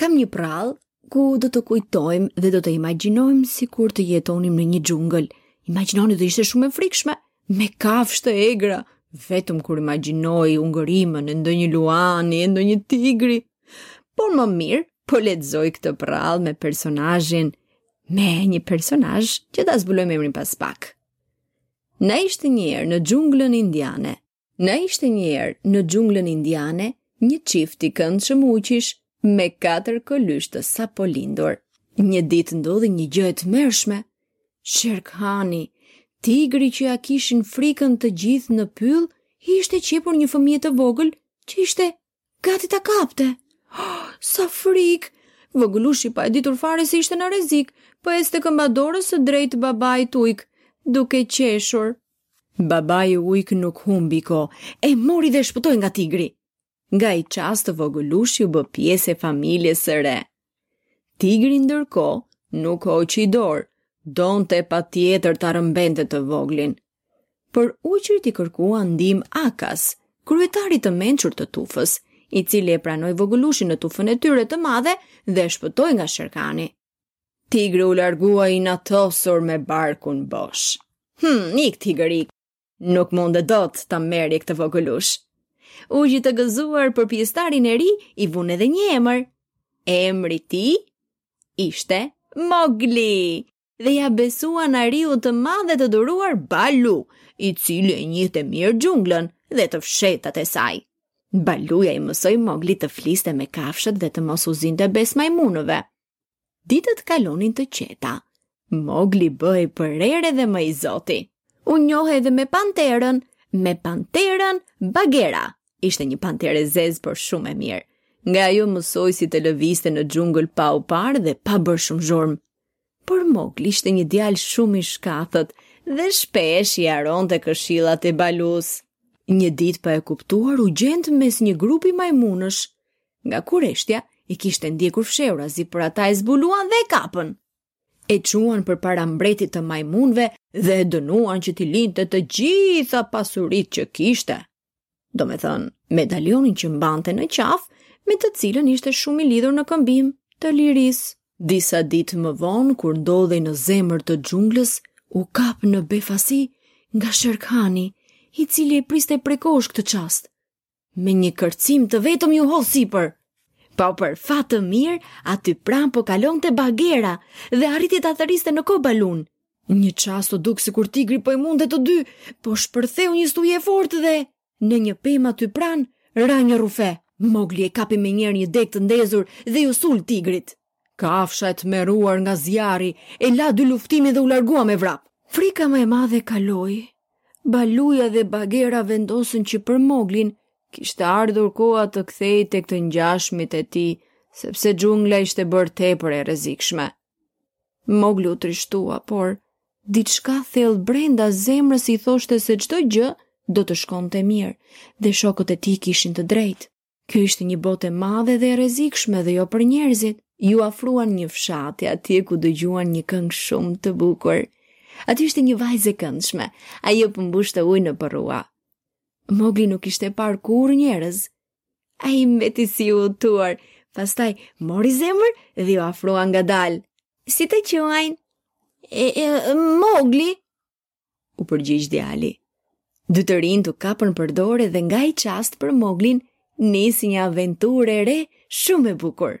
Kam një përrallë ku do të kujtojmë dhe do të imagjinojmë sikur të jetonim në një xhungël. Imagjinoni dhe ishte shumë e frikshme, me kafshë të egra, vetëm kur imagjinoj ungërimën e ndonjë luani e ndonjë tigri. Por më mirë, po lexoj këtë përrallë me personazhin, me një personazh që ta zbulojmë emrin pas pak. Na ishte një herë në xhunglën indiane, Na ishte një herë në xhunglën indiane një çift i këndshëm ujqish me katër këlyshë të sapolindur. Një ditë ndodhi një gjë e tmerrshme. Sherkhani, tigri që ia kishin frikën të gjithë në pyll, i ishte qepur një fëmije të vogël që ishte Gati ta kapte. Oh, sa frikë! Vogëlushi pa e ditur fare se ishte në rrezik, po ecte këmbadoras drejt babait ujk, duke qeshur. Babai ujk nuk humbi kohë, e mori dhe shpëtoi nga tigri. Nga ai çast vogëlushi u bë pjesë e familjes së re. Tigri ndërkohë nuk hoqi dorë, donte patjetër ta rrëmbente të voglin. Por ujqërit i kërkuan ndihmë Akas, kryetarit të mençur të tufës, i cili e pranoi vogëlushin në tufën e tyre të madhe dhe e shpëtoi nga Sherkhani. Tigri u largua i inatosur me barkun bosh. Hm, ik tigër, ik, Nuk munde dot ta merrje këtë vogëlush. Ujqit të gëzuar për pjesëtarin e ri i vunë edhe një emër. Emri i tij ishte Mogli dhe ia besuan ariut të madh e të duruar Balu, i cili e njihte mirë xhunglën dhe të fshehtat e saj. Baluja i mësoi Moglit të fliste me kafshët dhe të mos u zinte besë majmunëve. Ditët kalonin të qeta. Mogli bëhej përherë edhe më i zoti. U njoh edhe me panterën, me panterën Bagera. Ishte një panterë e zezë, por shumë e mirë. Nga ajo mësoi si të lëvizte në xhungël pa u parë dhe pa bërë shumë zhurmë. Por Mogli ishte një djalë shumë i shkathët dhe shpesh i harronte këshillat e Balusë. Një ditë pa e kuptuar u gjend mes një grupi majmunësh nga kureshtja i kishte ndjekur fshehurazi por ata e zbuluan dhe e kapën. E çuan përpara mbretit të majmunëve dhe e dënuan që t'i linte të gjitha pasuritë që kishte. Domethënë, medaljonin që mbante në qafë, me të cilën ishte shumë i lidhur në këmbim të lirisë. Disa ditë më vonë, kur ndodhej në zemër të xhunglës, u kap në befasi nga Sherkhani, i cili e priste prej kohësh këtë çast. Me një kërcim të vetëm iu hodh sipër. Po për fat të mirë, aty pranë po kalonte Bagera dhe arriti ta thërriste në kohë Balun. Një çast u duk sikur tigri po i mundte të dy, po shpërtheu një stuhi e fortë dhe në një pemë aty pranë ra një rrufe. Mogli e kapi menjëherë një degë të ndezur dhe iu sul tigrit. Kafsha e tmerruar nga zjarri, e la dyluftimin dhe u largua me vrap. Frika më e madhe kaloi. Baluja dhe Bagera vendosën që për Moglin kishte ardhur koha të kthehej tek të ngjashmit e tij, sepse xhungla ishte bërë tepër e rrezikshme. Mogli u trishtua, por diçka thellë brenda zemrës i thoshte se çdo gjë do të shkonte mirë dhe shokët e tij kishin të drejtë. Kjo ishte një botë e madhe dhe e rrezikshme dhe jo për njerëzit. Iu afruan një fshati atje ku dëgjuan një këngë shumë të bukur. Aty ishte një vajzë e këndshme. Ajo po mbushte ujë në përrua. Mogli nuk kishte parë kurrë njerëz. Ai mbeti si i hutuar, pastaj mori zemër dhe iu afrua ngadalë. Si të quajnë? E, e, Mogli u përgjigj djali. Dy të rinjtë u kapën për dore dhe nga ai çast për Moglin nisi një aventurë e re shumë e bukur.